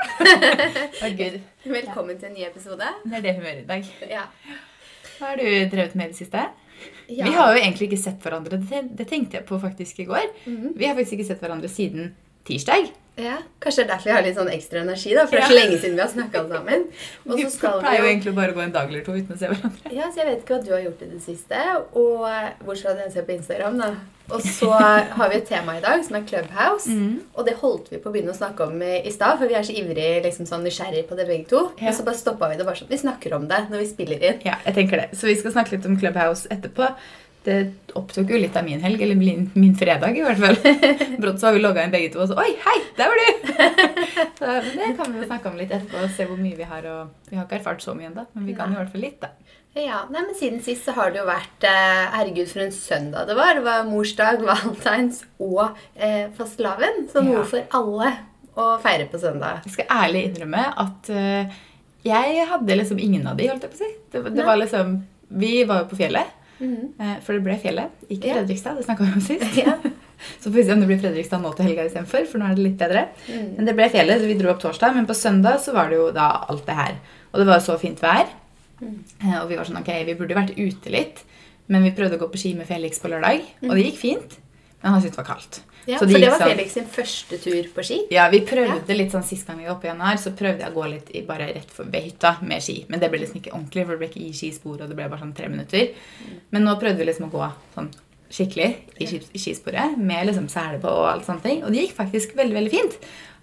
Å, Gud. Velkommen til en ny episode. Det er det humøret i dag. Ja. Hva har du drevet med i det siste? Ja. Vi har jo egentlig ikke sett hverandre. Det, tenkte jeg på faktisk i går. Mhm. Vi har faktisk ikke sett hverandre siden tirsdag. ja. Kanskje det er derfor jeg har litt sånn ekstra energi, da. For det er så lenge siden vi har snakka sammen. Og Vi så skal pleier jo egentlig bare å gå en dag eller to uten å se hverandre. Ja, så jeg vet ikke hva du har gjort i det siste. Og bortsett fra det jeg ser på Instagram, da. Og så har vi et tema i dag som er Clubhouse. Mm. Og det holdt vi på å begynne å snakke om i stad, for vi er så ivrige, liksom sånn nysgjerrige på det begge to. Ja. Og så bare stoppa vi det bare sånn. Vi snakker om det når vi spiller inn. Ja, jeg tenker det. Så vi skal snakke litt om Clubhouse etterpå. Det opptok jo litt av min helg, eller min, min fredag i hvert fall. Brått så har vi logga inn begge to, og så Oi, hei, der var du! så, det kan vi jo snakke om litt etterpå, og se hvor mye vi har. Og vi har ikke erfart så mye ennå, men vi kan i hvert fall litt, da. Ja, nei, men Siden sist så har det jo vært eh, Herregud, for en søndag det var. Det var morsdag, valentines og eh, fastelavn. Så noe Ja. for alle å feire på søndag. Jeg skal ærlig innrømme at eh, jeg hadde liksom ingen av de, holdt jeg på å si. Det, det var liksom Vi var jo på fjellet, Mm -hmm. for det ble fjellet. Ikke Ja. Fredrikstad, det snakka vi om sist. Ja. Så får vi se om det blir Fredrikstad nå til helga istedenfor, for nå er det litt bedre. Mm. Men det ble fjellet, så vi dro opp torsdag, men på søndag så var det jo da alt det her. Og det var så fint vær. Mm. Eh, Og vi var sånn, ok, vi burde vært ute litt, men vi prøvde å gå på ski med Felix på lørdag, og det gikk fint. Men han syntes det var kaldt. Ja, Så for det var sånn- Felix sin første tur på ski. Ja, vi prøvde litt sånn Sist gang vi var oppe i januar, så prøvde jeg å gå litt i, bare rett for, ved hytta med ski. Men det ble liksom ikke ordentlig, for det ble ikke i skispor, og det ble bare sånn tre minutter. Men nå prøvde vi liksom å gå sånn skikkelig i i skisporet, med liksom sele på og alt sånne ting. Og det gikk faktisk veldig, veldig fint.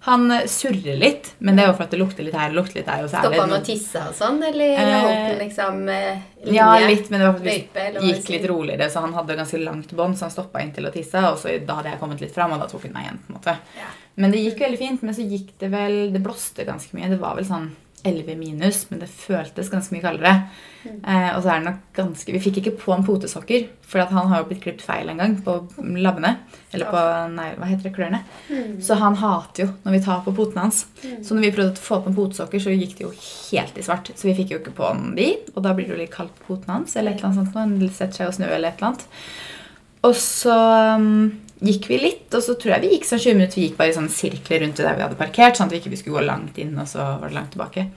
Han eh, surrer litt, men det er jo for at det lukter litt her og lukter litt der. Er Stoppa han å tisse og sånn, eller Eh, holdt han liksom eh, linje? Ja, litt, men det var det gikk litt roligere, så han hadde ganske langt bånd, så han stoppa inn til å tisse, og så da hadde jeg kommet litt fram, og da tok han meg igjen. på en måte. Ja. Men det gikk veldig fint, men så gikk det vel Det blåste ganske mye. Det var vel sånn 11 minus, men det føltes ganske mye kaldere. Mm. Eh, og så er det nok ganske Vi fikk ikke på en potesokker, for at han har jo blitt klippet feil en gang på labbene. Eller på nei, hva heter det, klørne. Mm. Så han hater jo når vi tar på potene hans. Så når vi prøvde å få på en potesokker, så gikk det jo helt i svart. Så vi fikk jo ikke på den de, og da blir det jo litt kaldt på potene hans. Eller et eller annet sånt. Han setter seg jo snø eller et eller annet. Og så um, gikk vi litt, og så tror jeg vi gikk sånn 20 minutter. Vi gikk bare i sånn sirkler rundt der vi hadde parkert, sånn at vi ikke skulle gå langt inn, og så var det langt tilbake.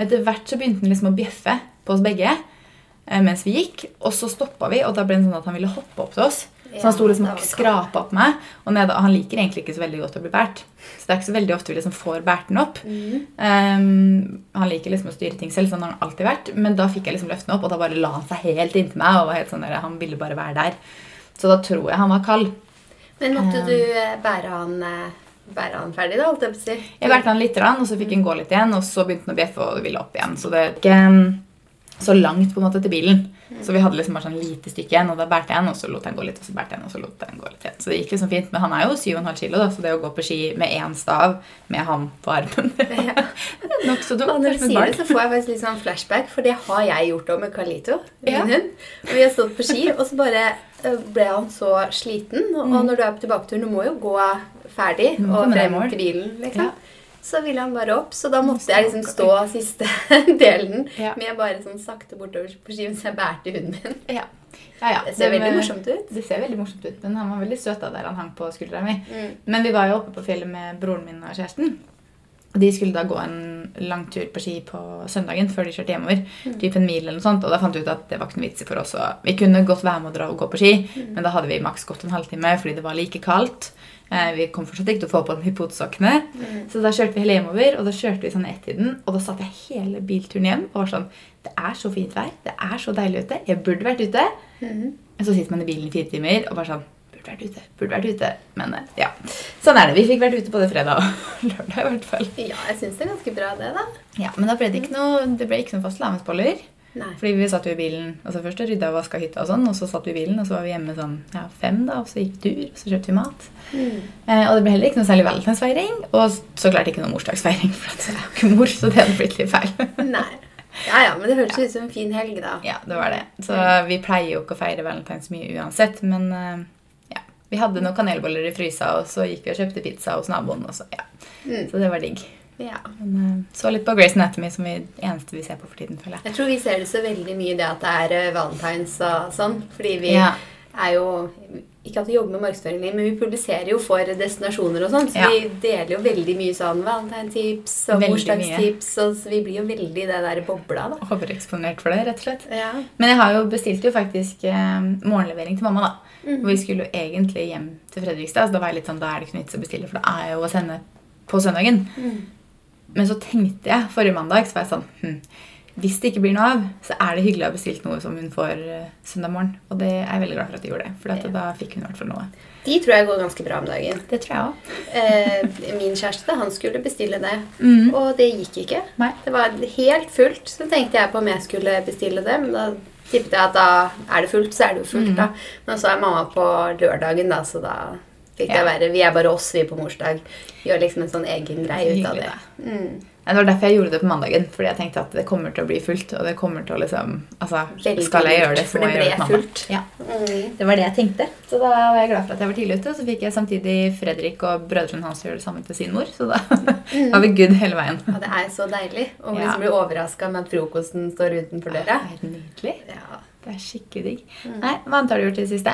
Etter hvert så begynte han liksom å bjeffe på oss begge eh, mens vi gikk, og så stoppa vi, og da ble det sånn at han ville hoppe opp til oss. Så han sto liksom og skrapa opp meg, og nede, han liker egentlig ikke så veldig godt å bli båret. Så det er ikke så veldig ofte vi liksom får båret den opp. Mm. Um, han liker liksom å styre ting selv, sånn har han alltid vært. Men da fikk jeg liksom løften opp, og da bare la han seg helt inntil meg. og var helt sånn der, Han ville bare være der. Så da tror jeg han var kald. Men måtte Um. du eh, bære han, eh, bære han ferdig, da? holdt jeg på å si? Jeg bærte han litt, og så fikk han gå litt igjen, og så begynte han å bjeffe og ville opp igjen. Så det er ikke så langt på en måte til bilen. Så vi hadde liksom bare sånn lite stykke igjen, og da bærte jeg en, og så lot jeg den gå litt, og så bærte jeg en, og så lot jeg han gå litt igjen. Så det gikk liksom fint. Men han er jo 7,5 kilo, da, så det å gå på ski med én stav med han på armen Ja. Nokså Og dumt. når du sier det, så får jeg faktisk litt sånn flashback, for det har jeg gjort òg med Carlito. Min Ja. hund. Og vi har stått på ski, og så bare eh, ble han så sliten. Og, og når du er på tilbaketur, du må jo gå ferdig og frem til bilen, liksom. Ja. Så ville han bare opp, så da måtte jeg liksom stå siste delen Ja. med bare sånn sakte bortover på ski mens jeg bærte hunden min. Ja. Ja, ja. Det ser veldig morsomt ut. Det ser veldig morsomt ut, men han var veldig søt da der han hang på skuldra mi. Mm. Men vi var jo oppe på fjellet med broren min og kjæresten. De skulle da gå en lang tur på ski på søndagen før de kjørte hjemover. Typ en mil eller noe sånt, Og da fant vi ut at det var ikke noe vits i for oss. å- Vi kunne godt være med og dra og gå på ski, men da hadde vi maks gått en halvtime fordi det var like kaldt. Eh, Vi kom fortsatt ikke til å få på de Mm. Så da kjørte vi hele hjemover, og da kjørte vi sånn ett-tiden. Og da satt jeg hele bilturen hjem og var sånn Det er så fint vær. Det er så deilig ute. Jeg burde vært ute. Mm. Så sitter man i bilen i fire timer og bare sånn Burde vært ute. Burde vært ute. Men eh, ja. Sånn er det. Vi fikk vært ute både fredag og lørdag i hvert fall. Ja, jeg syns det er ganske bra, det, da. Ja, Men da ble det ikke noe, det ble ikke noen fastelavnsboller. Fordi vi satt jo i bilen altså Først rydda og vaska hytta, og sånn, og så satt vi i bilen, og så var vi hjemme sånn ja, fem, da, og så gikk tur, og så kjøpte vi mat. Mm. Eh, og det ble heller ikke noe særlig valentinsfeiring, og så klart ikke noe morsdagsfeiring, for at jeg er jo ikke mor, så det hadde blitt litt feil. Nei. Ja, ja, men det hørtes ut som en fin helg, da. Ja, det var det. Så vi pleier jo ikke å feire valentines mye uansett, men eh, ja. Vi hadde noen kanelboller i frysa, og så gikk vi og kjøpte pizza hos naboen, så ja. Mm. Så det var digg. Ja. Men eh, så litt på Grace Anatomy, som vi eneste vi ser på for tiden, føler jeg. Jeg tror vi ser det så veldig mye det at det er eh, valentines og sånn. Fordi vi Ja. er jo ikke at vi jobber med markedsføring, men vi publiserer jo for destinasjoner og sånn. Så vi deler jo veldig mye sånn valentine-tips og. Og så vi blir jo veldig i det der bobla, da. Overeksponert for det, rett og slett. Ja. Men jeg har jo bestilt jo faktisk eh, morgenlevering til mamma, da. Og vi skulle jo egentlig hjem til Fredrikstad, så da var jeg litt sånn, da er det ikke noe vits å bestille, for det er jo å sende på søndagen. Mm. Men så tenkte jeg forrige mandag, så var jeg sånn hm, Hvis det ikke blir noe av, så er det hyggelig å ha bestilt noe som hun får eh, søndag morgen. Og det er jeg veldig glad for at de gjorde det, for da fikk hun i hvert fall noe. De tror jeg går ganske bra om dagen. Det tror jeg òg. Eh, min kjæreste han skulle bestille det, Mm. og det gikk ikke. Nei. Det var helt fullt. Så tenkte jeg på om jeg skulle bestille det, men da tippet jeg at da er det fullt, så er det jo fullt. Mm. da. Men så er mamma på lørdagen, da, så da fikk det Ja. være Vi er bare oss, vi på morsdag. Gjør liksom en sånn egen greie ut av det. Mm. Det var derfor jeg gjorde det på mandagen. Fordi jeg tenkte at det kommer til å bli fullt. Og det kommer til å liksom Altså, skal jeg gjøre det, så må det jeg gjøre det på mandag. Ja. Mm. Det var det jeg tenkte. Så da var jeg glad for at jeg var tidlig ute. Og så fikk jeg samtidig Fredrik og brødrene hans gjøre det samme til sin mor. Så da var vi good hele veien. Og det er så deilig. Og Ja. liksom blir overraska med at frokosten står utenfor Det døra. er helt nydelig. Ja. Det er skikkelig digg. Nei, Hva annet har du gjort i det siste?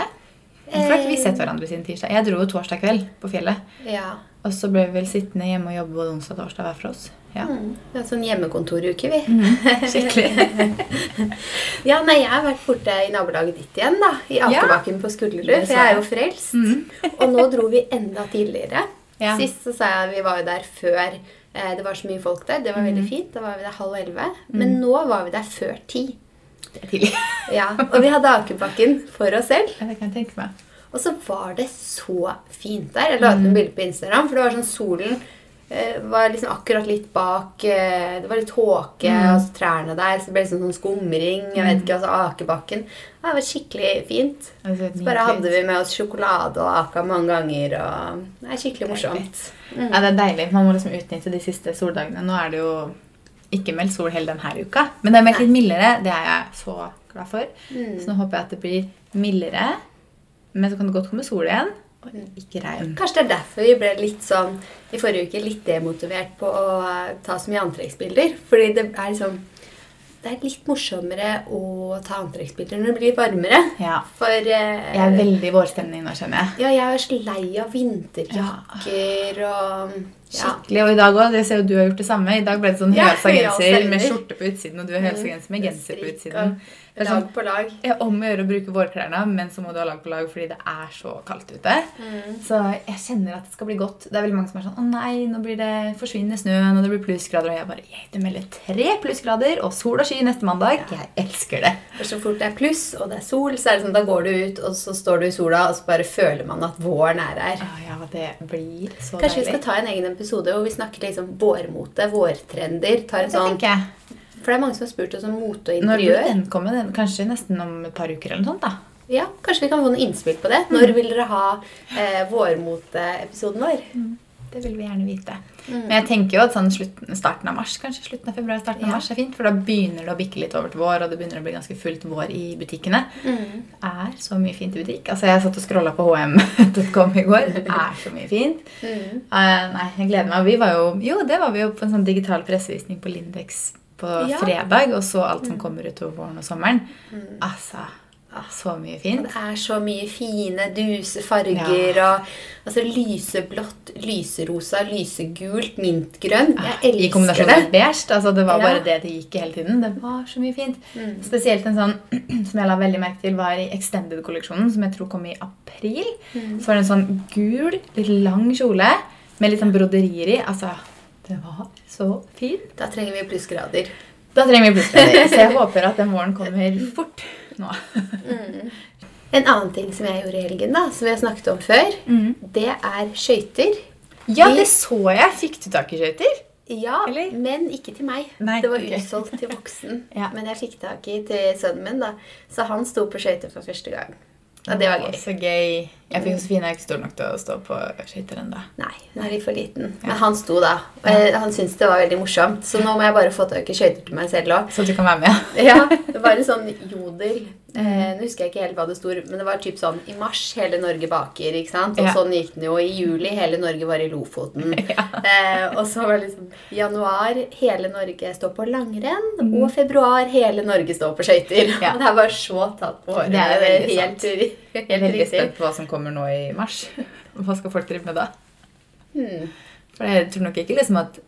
For ikke vi sett hverandre siden tirsdag. Jeg dro torsdag kveld på fjellet. ja. Og så ble vi vel sittende hjemme og jobbe både onsdag og torsdag hver for oss. Ja. Mm. Vi har sånn hjemmekontoruke, vi. Skikkelig. Ja, nei, jeg har vært borte i nabolaget ditt igjen, da. I Akebakken på Skullerud. For jeg er jo frelst. Mm. Og nå dro vi enda tidligere. Ja. Sist så sa jeg at vi var jo der før eh, det var så mye folk der. Det var Mm. veldig fint. Da var vi der halv elleve. Men nå var vi der før ti. Det er tidlig. Ja, Og vi hadde Akebakken for oss selv. Ja, det kan jeg tenke meg. Og så var det så fint der. Jeg la ut Mm. noen bilder på Instagram, for det var sånn solen var liksom akkurat litt bak eh, Det var litt tåke, Mm. så trærne der. Så det ble liksom sånn skumring. Jeg vet ikke, altså Akebakken. Ja, det var skikkelig fint. Så bare hadde vi med oss sjokolade og aka mange ganger. og Det er skikkelig morsomt. Mm. Ja, det er deilig. Man må liksom utnytte de siste soldagene. Nå er det jo ikke meldt sol hele denne uka. Men det er meldt litt mildere. Det er jeg så glad for. Mm. Så nå håper jeg at det blir mildere. Men så kan det godt komme sol igjen. Og ikke regn. Kanskje det er derfor vi ble litt sånn i forrige uke litt demotivert på å eh, ta så mye antrekksbilder. Fordi det er liksom Det er litt morsommere å ta antrekksbilder når det blir varmere. Ja. For eh, Jeg er veldig i vårstemning nå, skjønner jeg. Ja, jeg er så lei av vinterjakker og ja. Skikkelig. Og i dag òg. Jeg ser jo du har gjort det samme. I dag ble det sånn Ja, høyhalsa genser med skjorte på utsiden, og du har høyhalsa genser med genser på utsiden. Det er sånn, Lag på lag. er om å gjøre å bruke vårklærne, men så må du ha lag på lag fordi det er så kaldt ute. Mm. Så jeg kjenner at det skal bli godt. Det er veldig mange som er sånn Å nei, nå blir det forsvinner snøen, og det blir plussgrader. Og jeg bare Jeg det melder tre plussgrader og sol og sky neste mandag. Jeg elsker det. For så fort det er pluss, og det er sol, så er det sånn, da går du ut, og så står du i sola, og så bare føler man at våren er her. Å ja, det blir så Kanskje vi skal ta en egen episode hvor vi snakker liksom vårmote, vårtrender. Tar en sånn, for det er mange som har spurt oss om mote og Når burde interiør. den komme? Den, kanskje nesten om et par uker eller noe sånt, da. Ja, Kanskje vi kan få noen innspill på det. Når vil dere ha eh, vårmoteepisoden vår? Det vil vi gjerne vite. Mm. Men jeg tenker jo at sånn slutten, starten av mars, kanskje slutten av februar, starten av Ja. mars er fint, for da begynner det å bikke litt over til vår, og det begynner å bli ganske fullt vår i butikkene. Mm. Er så mye fint i butikk. Altså, jeg satt og scrolla på hm.com i går. Det er så mye fint. Mm. Uh, nei, jeg gleder meg. Vi var jo, jo, det var vi jo på en sånn digital pressevisning på Lindex på Ja. fredag, og så alt som kommer utover våren og sommeren. Mm. Altså, så mye fint. det er så mye fine, duse farger og altså lyseblått, lyserosa, lysegult, mintgrønn. Jeg elsker det. I kombinasjon med beige. Altså det var Ja. bare det det gikk i hele tiden. Det var så mye fint. Mm. Spesielt en sånn som jeg la veldig merke til, var i Extended-kolleksjonen, som jeg tror kom i april. Mm. Så var det en sånn gul, litt lang kjole med litt sånn broderier i. Altså, det var så fint. Da trenger vi plussgrader. Da trenger vi plussgrader. Så jeg håper at den våren kommer fort nå. Mm. En annen ting som jeg gjorde i helgen, da, som vi har snakket om før, det er skøyter. Ja, det så jeg. Fikk du tak i skøyter? Ja, Eller? men ikke til meg. Nei, det var okay. utsolgt til voksen. Ja. Men jeg fikk tak i til sønnen min, da. Så han sto på skøyter for første gang. Og det var gøy. Så gøy. Jeg fikk Josefine er ikke stor nok til å stå på skøyter ennå. Nei, hun er litt for liten. Ja. Men han sto da. Og jeg, han syntes det var veldig morsomt. Så nå må jeg bare få tak i skøyter til meg selv òg. Så du kan være med. Ja, det var en sånn jodel. Eh, nå husker jeg ikke helt hva det sto, men det var typ sånn I mars hele Norge baker, ikke sant? Og Ja. sånn gikk den jo. I juli hele Norge var i Lofoten. eh, og så var det liksom januar hele Norge står på langrenn, og februar hele Norge står på skøyter. Mm. Ja. Og det er var så tatt på håret. Det er veldig helt, helt veldig riktig. spent på hva som kommer nå i mars. Hva skal folk drive med da? Hmm. For jeg tror nok ikke liksom at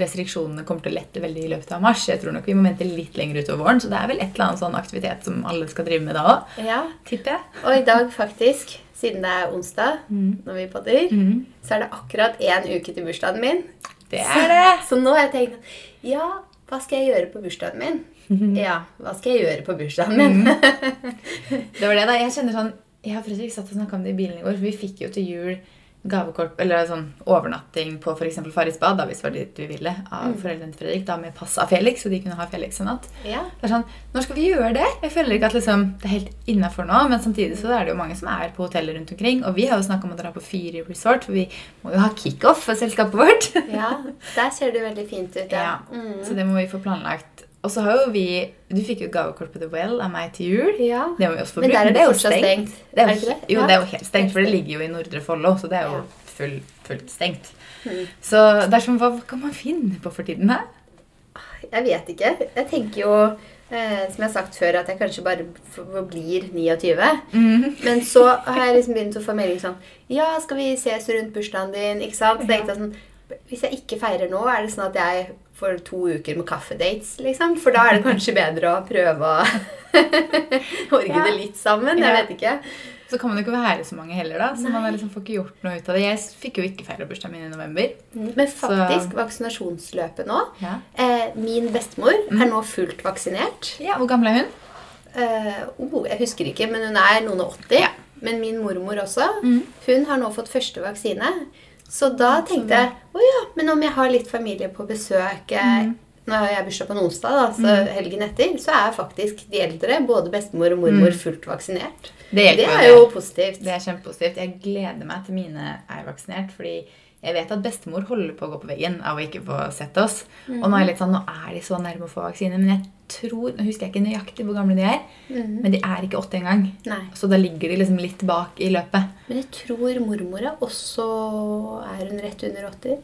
restriksjonene kommer til å lette veldig i løpet av mars. Jeg tror nok vi må vente litt lenger utover våren, så det er vel et eller annet sånn aktivitet som alle skal drive med da òg, Ja. tipper jeg. Og i dag, faktisk, siden det er onsdag når vi podder, mm. så er det akkurat én uke til bursdagen min. Det er det! Så nå har jeg tenkt Ja, hva skal jeg gjøre på bursdagen min? Ja, hva skal jeg gjøre på bursdagen min? Det var det da, Jeg kjenner sånn Jeg og Fredrik satt og snakket om det i bilen i går, for vi fikk jo til jul gavekort, eller sånn overnatting på for eksempel Farris bad, da, hvis det var dit vi ville, av foreldrene til Fredrik, da med pass av Felix, så de kunne ha Felix en natt. Ja. Det er sånn, Når skal vi gjøre det? Jeg føler ikke at liksom, det er helt innafor nå, men samtidig så er det jo mange som er på hoteller rundt omkring. Og vi har jo snakka om å dra på fire resort, for vi må jo ha kickoff for selskapet vårt. ja, der ser det veldig fint ut. Ja. Ja, Mm. Så det må vi få planlagt. Og så har jo vi Du fikk jo gavekort på The Well av meg til jul. ja. Det må vi også få Men der er det jo fortsatt stengt. Det er, Er det ikke det? Jo, Ja. det er jo helt stengt, for det ligger jo i Nordre Follo, så det er jo full, fullt stengt. Mm. Så er sånn, hva kan man finne på for tiden her? Jeg vet ikke. Jeg tenker jo, eh, som jeg har sagt før, at jeg kanskje bare forblir 29. Men så har jeg liksom begynt å få melding sånn Ja, skal vi ses rundt bursdagen din? Ikke sant? Så tenkte jeg sånn Hvis jeg ikke feirer nå, er det sånn at jeg får to uker med kaffedates, liksom? For da er det kanskje bedre å prøve å orge Ja. det litt sammen. Jeg vet ikke. Så kan man jo ikke være så mange heller, da. Så Nei. man liksom får ikke gjort noe ut av det. Jeg fikk jo ikke feira bursdagen min i november. Men faktisk, vaksinasjonsløpet nå Ja. eh, Min bestemor er nå fullt vaksinert. ja, Hvor gammel er hun? Eh, oh, jeg husker ikke, men hun er noen og 80. Ja. Men min mormor også. Mm. Hun har nå fått første vaksine. Så da tenkte jeg å ja, men om jeg har litt familie på besøk mm. Mhm. Nå har jeg bursdag på en onsdag, da, så helgen etter, så er faktisk de eldre, både bestemor og mormor, fullt vaksinert. Det Det jo, er det. jo positivt. Det er kjempepositivt. Jeg gleder meg til mine er vaksinert, fordi jeg vet at bestemor holder på å gå på veggen av å ikke få sett oss. Og nå er jeg litt sånn, nå er de så nærme å få vaksine, men jeg tror, nå husker jeg ikke nøyaktig hvor gamle de er, Mhm. men de er ikke åtte engang. Så da ligger de liksom litt bak i løpet. Men jeg tror mormor er også Er hun rett under 80?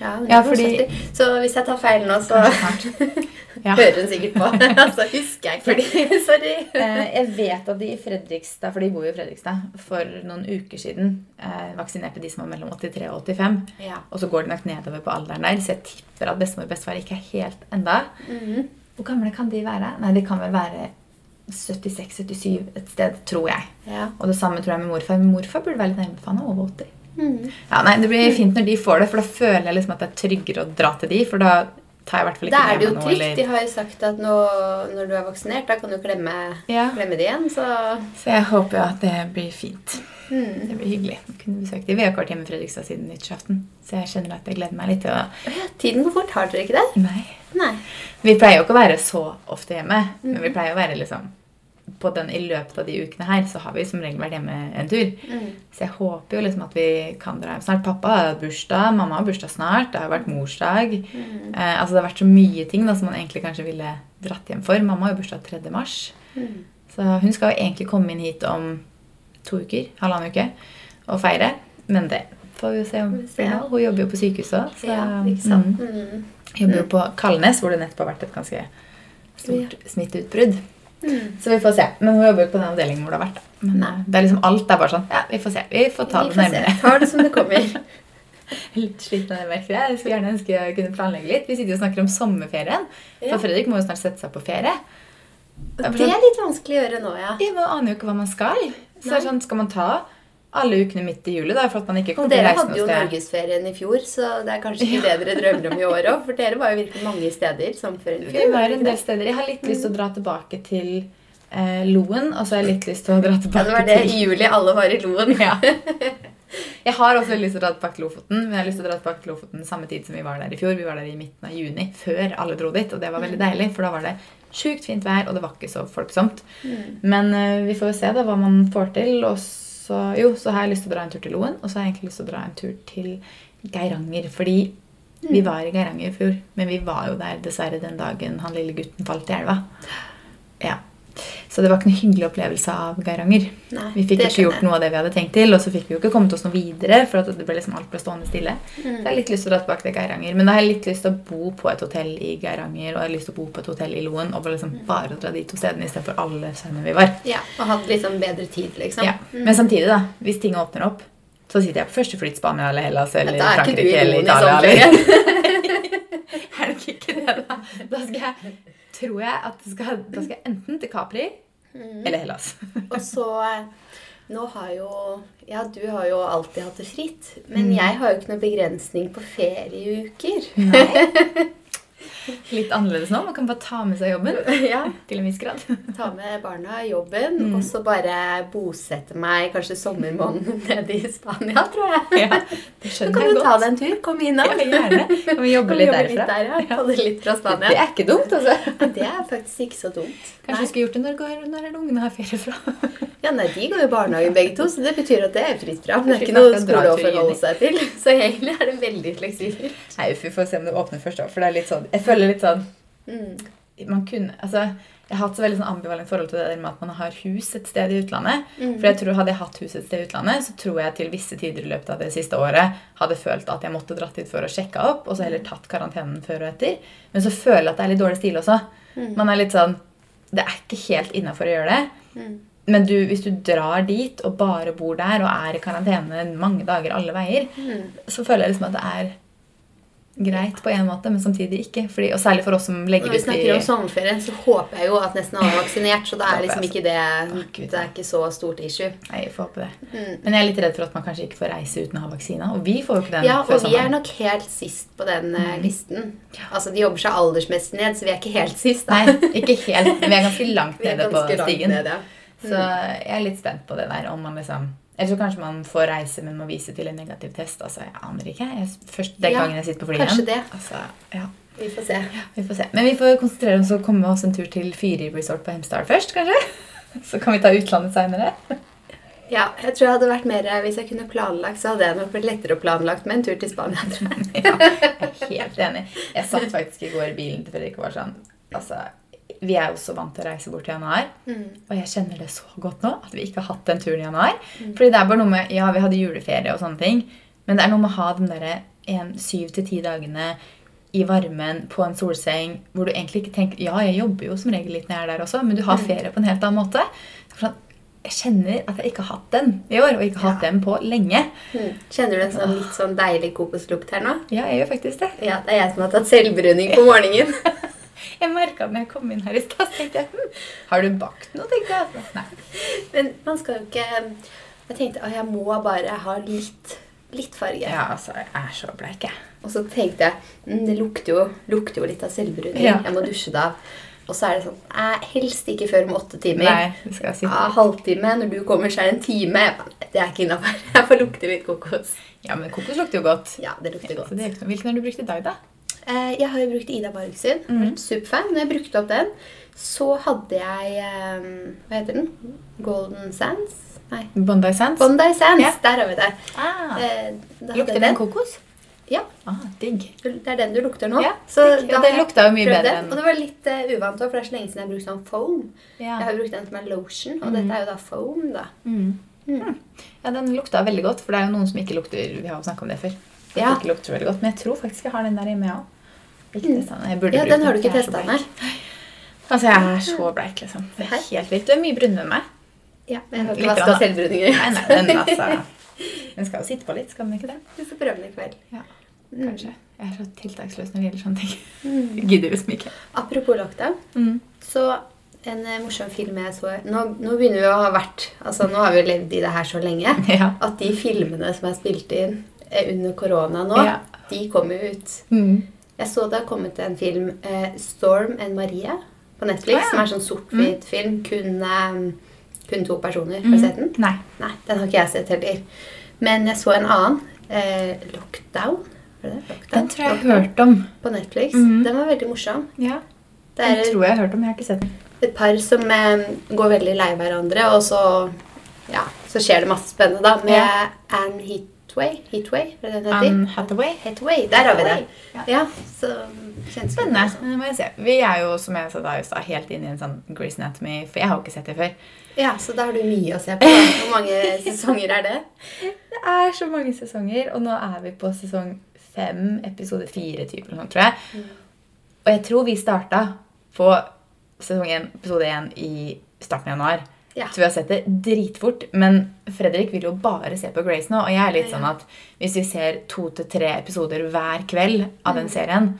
Ja, Ja, fordi- Så hvis jeg tar feil nå, så Ja. hører hun sikkert på. så husker jeg ikke. Sorry. Eh, Jeg vet at de i Fredrikstad, for de bor jo i Fredrikstad, for noen uker siden eh, vaksinerte de som var mellom 83 og 85. Ja. Og så går det nok nedover på alderen der, så jeg tipper at bestemor og bestefar ikke er helt enda. Mhm. Hvor gamle kan de være? Nei, de kan vel være 76-77 et sted, tror jeg. ja. Og det samme tror jeg med morfar. Men morfar burde være litt nærmere, for han er over 80. Mhm. Ja, nei, Det blir fint når de får det, for da føler jeg liksom at det er tryggere å dra til de, for da tar jeg i hvert fall ikke Da er det jo trygt. eller- De har jo sagt at nå, når du er vaksinert, da kan du klemme, Ja. klemme det igjen. Så Så jeg håper jo at det blir fint. Mm. Det blir hyggelig å kunne besøke dem. Vi har ikke vært hjemme i Fredrikstad siden nyttårsaften, så jeg kjenner at jeg gleder meg litt til å Tiden går fort. Har dere ikke det? Nei. Nei. Vi pleier jo ikke å være så ofte hjemme, men Mhm. vi pleier å være liksom på den, I løpet av de ukene her så har vi som regel vært hjemme en tur. Mm. Så jeg håper jo liksom at vi kan dra hjem snart. Pappa har hatt bursdag, mamma har bursdag snart, det har vært morsdag. Mm. Eh, altså Det har vært så mye ting da som man egentlig kanskje ville dratt hjem for. Mamma har jo bursdag 3. mars, Mm. så hun skal jo egentlig komme inn hit om to uker, halvannen uke, og feire. Men det får vi jo se om blir. Hun jobber jo på sykehus òg. Ja, sant. Mm. Mhm. Jobber jo på Kalnes, hvor det nettopp har vært et ganske stort smitteutbrudd. Mhm. Så vi får se. Men hun jobber jo på den avdelingen hvor det har vært. da. Men eh, det er liksom alt er bare sånn Ja, vi får se. Vi får ta Vi det se. nærmere. Ta det som det kommer. Litt sliten av det, merket. jeg. Jeg skulle gjerne ønske jeg kunne planlegge litt. Vi sitter og snakker om sommerferien. Ja. For Fredrik må jo snart sette seg på ferie. Det er litt vanskelig å gjøre nå, ja. Man aner jo ikke hva man skal. Så sånn, Skal man ta alle ukene midt i juli, da, for at man ikke Og til å dere hadde jo norgesferien i fjor, så det er kanskje ikke det dere drømmer om i år òg. For dere var jo virkelig mange steder i Vi var en del steder. Jeg har litt lyst til å dra tilbake til eh, Loen, og så har jeg litt lyst til å dra Ja, tilbake det var det til i juli alle var i Loen. Ja. Jeg har også lyst til å dra tilbake til Lofoten, men jeg har lyst til å dra tilbake til Lofoten samme tid som vi var der i fjor. Vi var der i midten av juni, før alle dro dit, og det var veldig deilig, for da var det sjukt fint vær, og det var ikke så folksomt. Men eh, vi får jo se da hva man får til, og så, jo, så har jeg lyst til å dra en tur til Loen, og så har jeg egentlig lyst til å dra en tur til Geiranger, fordi vi var i Geiranger i fjor, men vi var jo der dessverre den dagen han lille gutten falt i elva. Ja, Så det var ikke noe hyggelig opplevelse av Geiranger. Nei, Vi fikk ikke gjort noe av det vi hadde tenkt til, og så fikk vi jo ikke kommet oss noe videre, for at det ble liksom alt ble stående stille. Så Mm. jeg har litt lyst til å dra tilbake til Geiranger. Men da har jeg litt lyst til å bo på et hotell i Geiranger, og jeg har lyst til å bo på et hotell i Loen, og liksom Mm. bare dra de to stedene istedenfor alle stedene vi var. Ja, Og hatt litt sånn bedre tid, liksom. Ja. Men samtidig, da, hvis ting åpner opp, så sitter jeg på første flytt Spania eller Hellas eller er Frankrike eller i Italia. Eller. er det ikke det, da. Da skal jeg, tror jeg at det skal, da skal jeg enten til Capri Mm. eller Hellas. Og så eh, Nå har jo Ja, du har jo alltid hatt det fritt. Men Mm. jeg har jo ikke noen begrensning på ferieuker. Litt annerledes nå. Man kan bare ta med seg jobben. ja. Til en viss grad. Ta med barna jobben, Mm. og så bare bosette meg kanskje sommermåneden nede i Spania, tror jeg. Ja, det Så kan du ta deg en tur. Kom innom. Ja, gjerne. Kan vi jobbe Kan litt jobbe derfra? der, ja. Litt fra Det er ikke dumt, altså. Det er faktisk ikke så dumt. Kanskje vi skulle gjort det når, går- når ungene har ferie fra. Ja, nei, De går jo i barnehagen begge to, så det betyr at det er fritt fram. Det er ikke noe skole å forholde seg til. Så egentlig er det veldig fleksibelt. Nei, vi får se om det åpner først, da. For det er litt sånn Jeg føler litt sånn Mm. Man kunne Altså, jeg har hatt så veldig sånn ambivalent forhold til det der med at man har hus et sted i utlandet. Mm. For jeg tror Hadde jeg hatt hus et sted i utlandet, så tror jeg til visse tider i løpet av det siste året hadde følt at jeg måtte dratt dit for å sjekke opp, og så heller tatt karantenen før og etter. Men så føler jeg at det er litt dårlig stil også. Mm. Man er litt sånn Det er ikke helt innafor å gjøre det. Mm. Men du, hvis du drar dit og bare bor der og er i karantene mange dager alle veier, Mm. så føler jeg liksom at det er greit på en måte, men samtidig ikke. Fordi, og særlig for oss som legger ut Når vi snakker om sommerferien, så håper jeg jo at nesten alle er vaksinert. Så da er liksom ikke det Det er ikke så stort issue. Nei, jeg får håpe det. Mm. Men jeg er litt redd for at man kanskje ikke får reise uten å ha vaksina. Og vi får jo ikke den Ja, før og vi er nok helt sist på den eh, Mm. listen. Altså, De jobber seg aldersmessig ned, så vi er ikke helt sist. da. Nei, ikke helt. Men vi er ganske langt nede på stigen. ned, ja. Så jeg er litt spent på det der. Om man liksom Eller så kanskje man får reise, men må vise til en negativ test. Altså, Jeg aner ikke. Jeg, først Den Ja, gangen jeg sitter på flyet kanskje det. Altså, ja, Vi får se. vi får se. Men vi får konsentrere oss og komme oss en tur til Fyri resort på Hemsedal først, kanskje? Så kan vi ta utlandet seinere. Ja, jeg tror jeg hadde vært mer Hvis jeg kunne planlagt, så hadde jeg nok blitt lettere å planlagt med en tur til Spania. tror jeg. Ja, jeg er helt enig. Jeg satt faktisk i går i bilen til Fredrik og var sånn Altså, vi er jo så vant til å reise bort i januar. Mm. Og jeg kjenner det så godt nå at vi ikke har hatt den turen i januar. Fordi det er bare noe med Ja, vi hadde juleferie og sånne ting, men det er noe med å ha den derre syv til ti dagene i varmen på en solseng hvor du egentlig ikke tenker Ja, jeg jobber jo som regel litt når jeg er der også, men du har ferie på en helt annen måte. Sånn, jeg kjenner at jeg ikke har hatt den i år, og ikke har hatt den på lenge. Mm. Kjenner du en sånn litt sånn deilig kokoslukt her nå? Ja, jeg gjør faktisk det. Ja, det er jeg som har tatt selvbruning på morgenen. Jeg merka når jeg kom inn her i stad, så tenkte jeg hm, Har du bakt noe? tenkte jeg. Nei. Men man skal jo ikke Jeg tenkte at jeg må bare ha litt, litt farge. Ja, altså, jeg er så bleik, jeg. Og så tenkte jeg mm, det lukter jo, lukter jo litt av selvbruning. Ja. Jeg må dusje det av. Og så er det sånn eh, Helst ikke før om åtte timer. Nei, det skal jeg si. Ja, halvtime. Når du kommer, så er det en time. Det er ikke innafor. Jeg får lukte litt kokos. Ja, men kokos lukter jo godt. Ja, det lukter Så godt. det er ikke noe. Hvilken har du brukt i dag, da? Eh, jeg har jo brukt Ida Barg sin. Mm. Superfan. Når jeg brukte opp den, så hadde jeg eh, Hva heter den? Golden Sands? Nei. Bondi Sands? Bondi Sands. yeah. Der har vi det. Ah, Eh, lukter den kokos? Ja. Ah, digg. Det er den du lukter nå. Ja, så. Ja, jeg lukta jo mye bedre enn- Og det var litt uh, uvant for det er så lenge siden jeg har brukt sånn foam. Ja. Jeg har brukt den som er lotion, og mm. dette er jo da foam, da. Mm. Mm. ja, den lukta veldig godt, for det er jo noen som ikke lukter Vi har jo snakket om det før. Ja. det ikke lukter veldig godt, Men jeg tror faktisk jeg har den der hjemme, jeg òg. Ikke testa den. Jeg burde Ja, den har du ikke testa, nei. Altså, jeg er så bleik, liksom. Det er helt vilt. Du er mye brunere enn meg. Ja, men jeg har ikke vaska selvbruninger. Nei, nei, den, altså, den skal jo sitte på litt, skal den ikke det? Du får prøve den i kveld. Ja, Mm. kanskje. Jeg er så tiltaksløs når det gjelder sånne ting. Mm. Gidder liksom ikke. Apropos lockdown, Mm. så en eh, morsom film jeg så nå, nå begynner vi å ha vært Altså, nå har vi levd i det her så lenge Ja. at de filmene som er spilt inn eh, under korona nå, Ja. de kommer ut. Mm. Jeg så det har kommet en film, eh, 'Storm and Marie', på Netflix, Ah, ja. som er sånn sort-hvit film. Kun, eh, kun to personer. Har du Mm. sett den? Nei. Nei, den har ikke jeg sett heller. Men jeg så en annen. Eh, 'Lockdown'. Var det det? Lockdown? Den tror jeg jeg har hørt om. På Netflix. Mm. Den var veldig morsom. Ja, Den er tror jeg jeg har hørt om, jeg har ikke sett den. et par som eh, går veldig lei hverandre, og så, ja, så skjer det masse spennende da, med Ja. Anne Heathworth. Hitway? Hitway, det det? Anne Hathaway. Hathaway, der har vi det. Ja. Ja, så Spennende. Det må jeg se. Vi er jo, som jeg sa da, stad, helt inne i en sånn Grey's Anatomy, for jeg har jo ikke sett det før. Ja, så da har du mye å se på. Hvor mange sesonger er det? Det er så mange sesonger, og nå er vi på sesong fem, episode fire, type, eller noe, tror jeg. Og jeg tror vi starta på sesong én, episode én i starten av januar. Ja. Så vi har sett det dritfort. Men Fredrik vil jo bare se på Grace nå. Og jeg er litt sånn at hvis vi ser to til tre episoder hver kveld av den serien,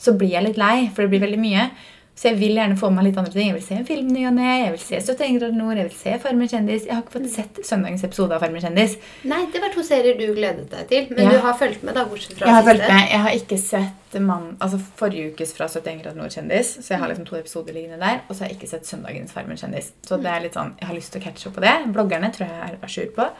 så blir jeg litt lei, for det blir veldig mye. Så jeg vil gjerne få med meg litt andre ting. Jeg vil se en film ny og ne, jeg vil se 71 grader nord, jeg vil se Farmer kjendis. Jeg har ikke fått sett søndagens episode av Farmer kjendis. Nei, det var to serier du gledet deg til. Men Ja. du har fulgt med, da, bortsett fra Jeg har fulgt med. Jeg har ikke sett man, altså forrige ukes fra 71 grader nord kjendis, så jeg har liksom to episoder liggende der. Og så har jeg ikke sett søndagens Farmen kjendis. Så det er litt sånn, jeg har lyst til å catche opp på det. Bloggerne tror jeg er jour på.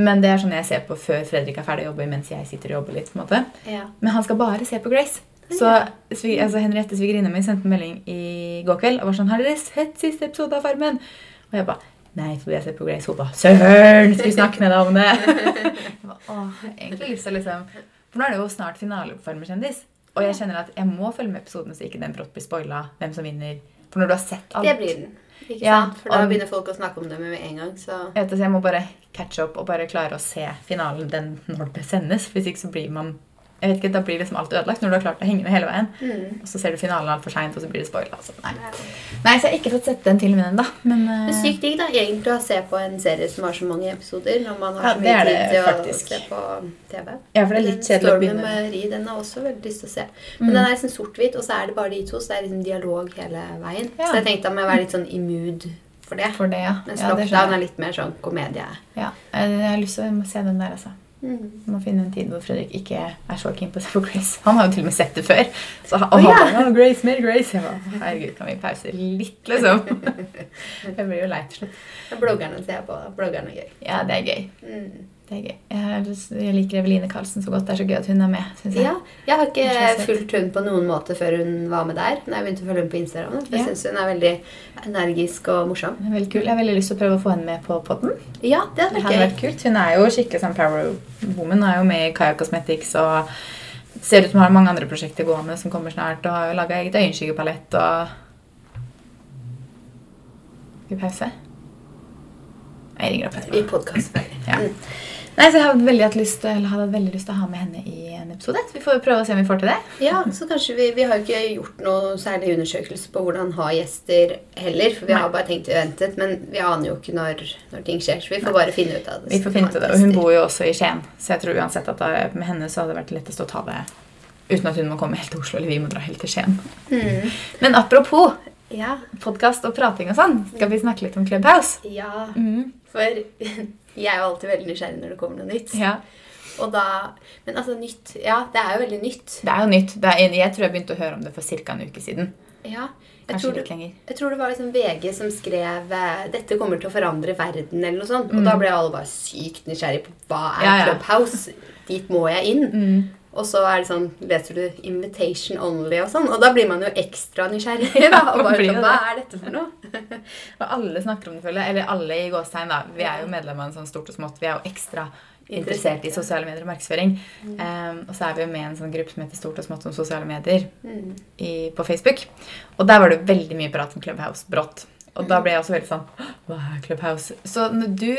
Men det er sånn jeg ser på før Fredrik er ferdig å jobbe mens jeg sitter og jobber litt. på en måte. Ja. Men han skal bare se på Grace. Så altså Henriette, svigerinna mi, sendte en melding i går kveld og var sånn 'Har dere sett siste episode av Farmen?' Og jeg bare Nei, for vi har sett på Grace. Hun bare 'Søren, skal vi snakke med deg om det?' Jeg bare, Åh, jeg egentlig lyst til å liksom For nå er det jo snart finale på Farmen kjendis. Og jeg kjenner at jeg må følge med episoden så ikke den brått blir spoila hvem som vinner. For når du har sett alt Det blir den. Ikke Ja, sant? For da og- begynner folk å snakke om det med en gang. Så Jeg vet så jeg må bare catche opp og bare klare å se finalen den når det sendes. Hvis ikke så blir man jeg vet ikke, Da blir liksom alt ødelagt når du har klart å henge med hele veien. mm. Og så ser du finalen altfor seint, og så blir det spoila. Altså. Nei. Nei, så jeg har ikke fått sett den filmen ennå. Men, Men sykt digg da, egentlig å se på en serie som har så mange episoder, når man har Ja, så det mye tid til å se på TV. ja, for det er litt kjedelig å begynne Marie, den har også veldig lyst til å se. Men den er liksom sort-hvit, og så er det bare de to, så det er liksom dialog hele veien. Ja. Så jeg tenkte da må jeg være litt sånn i mood for det. for det. ja. Mens ja lockdown er litt mer sånn komedie. Ja, jeg har lyst til å se den der, altså. Mm. Må finne en tid hvor Fredrik ikke er så keen på å se på Grace. Han har jo til og med sett det før. Så han, oh, ja. bare, Grace, mer Grace. Jeg bare, herregud, kan vi pause litt, liksom? Jeg blir jo lei til slutt. Bloggerne ser jeg på. Bloggerne er gøy. Ja, det er gøy. Mm. Det er gøy. Jeg, liker Eveline Karlsen så godt. Det er så gøy at hun er med, synes jeg. Ja, jeg har ikke fulgt hun på noen måte før hun var med der. Når jeg begynte å følge hun på Instagram. For jeg Ja. synes hun er veldig energisk og morsom. Veldig kul. Jeg har veldig lyst til å prøve å få henne med på podden. Ja, det hadde vært vært kult. Hun er jo skikkelig sånn power woman. Hun er jo med i Kaja Cosmetics og ser ut som hun har mange andre prosjekter gående som kommer snart. Og har jo laga eget øyenskyggepalett og Skal vi pause? Jeg ringer opp etterpå. I podkast. Ja. Nei, så jeg hadde veldig lyst, eller hadde veldig lyst til å ha med henne i en episode. Så vi får prøve å se om vi får til det. Ja, så kanskje vi, vi har jo ikke gjort noe særlig undersøkelse på hvordan ha gjester heller. For vi Nei. har bare tenkt vi ventet, men vi aner jo ikke når, når ting skjer. Så vi får bare finne ut av det. Vi får finne ut av det. Og hun bor jo også i Skien, så jeg tror uansett at da, med henne så hadde det vært lettest å ta det uten at hun må komme helt til Oslo, eller vi må dra helt til Skien. mm. Men apropos Ja. podkast og prating og sånn, skal vi snakke litt om Clubhouse? ja. Mm. For jeg er jo alltid veldig nysgjerrig når det kommer noe nytt. Ja, Og da Men altså, nytt Ja, det er jo veldig nytt. Det er jo nytt. Det er, jeg tror jeg begynte å høre om det for ca. en uke siden. Ja. Jeg tror, det, jeg tror det var liksom VG som skrev eh, 'Dette kommer til å forandre verden', eller noe sånt. Og Mm. da ble alle bare sykt nysgjerrig på hva er Ja, ja. Clubhouse. Dit må jeg inn. Mm. Og så er det sånn, leser du 'invitation only' og sånn. Og da blir man jo ekstra nysgjerrig. da, Og bare sånn, Hva er dette for noe? Og alle snakker om det, føler jeg. Eller alle i gåstegn, da. Vi er jo medlemmer av en sånn stort og smått. Vi er jo ekstra interessert i sosiale medier og markedsføring. Um, og så er vi jo med i en sånn gruppe som heter Stort og smått om sosiale medier Mm. i, på Facebook. Og der var det veldig mye prat om Clubhouse brått. Og da ble jeg også veldig sånn Hva er Clubhouse? Så når du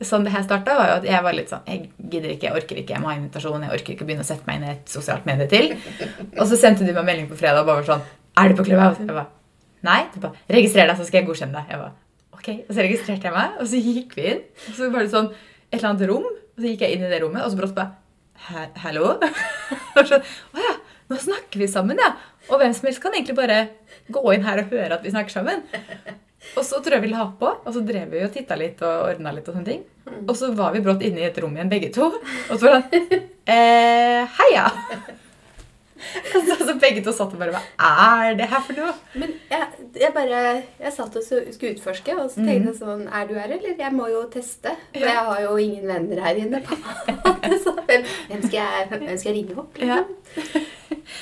Sånn det her starta, var jo at jeg var litt sånn Jeg gidder ikke, jeg orker ikke, jeg må ha invitasjon. Jeg orker ikke begynne å sette meg inn i et sosialt medie til. Og så sendte du meg melding på fredag og bare sånn Er du på Clubhouse? Jeg bare Nei. Du bare Registrer deg, så skal jeg godkjenne deg. Jeg bare Ok. Og så registrerte jeg meg, og så gikk vi inn. Og så var det sånn et eller annet rom, og så gikk jeg inn i det rommet, og så brått bare «Hæ- Hallo? Og så, Å ja, nå snakker vi sammen, ja. Og hvem som helst kan egentlig bare gå inn her og høre at vi snakker sammen. Og så tror jeg vi la på, og så drev vi og titta litt og ordna litt. Og sånne ting. Og så var vi brått inne i et rom igjen, begge to. Og så var det eh, Heia! Og så, så begge to satt og bare Hva er det her for noe? Men jeg, jeg bare Jeg satt og skulle utforske, og så tenkte jeg sånn Er du her, eller? Jeg må jo teste. For Mm. Jeg har jo ingen venner her inne. på Så hvem, hvem, skal jeg, hvem skal jeg ringe opp? Liksom? Ja.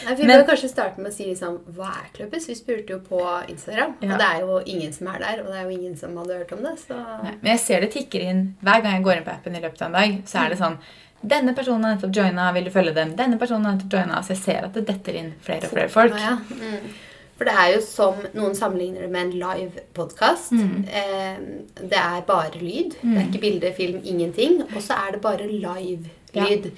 Nei, vi bør kanskje starte med å si liksom, hva er kløpes? Vi spurte jo på Instagram, Ja. og det er jo ingen som er der. Og det er jo ingen som hadde hørt om det. Så Nei, Men jeg ser det tikker inn hver gang jeg går inn på appen i løpet av en dag. Så er det sånn Denne personen har nettopp joina, vil du følge dem? Denne personen har nettopp joina. Så jeg ser at det detter inn flere og flere folk. Ja, mm. For det er jo som noen sammenligner det med en live podkast. Mm. Eh, det er bare lyd. Det er ikke bilde, film, ingenting. Og så er det bare live-lyd.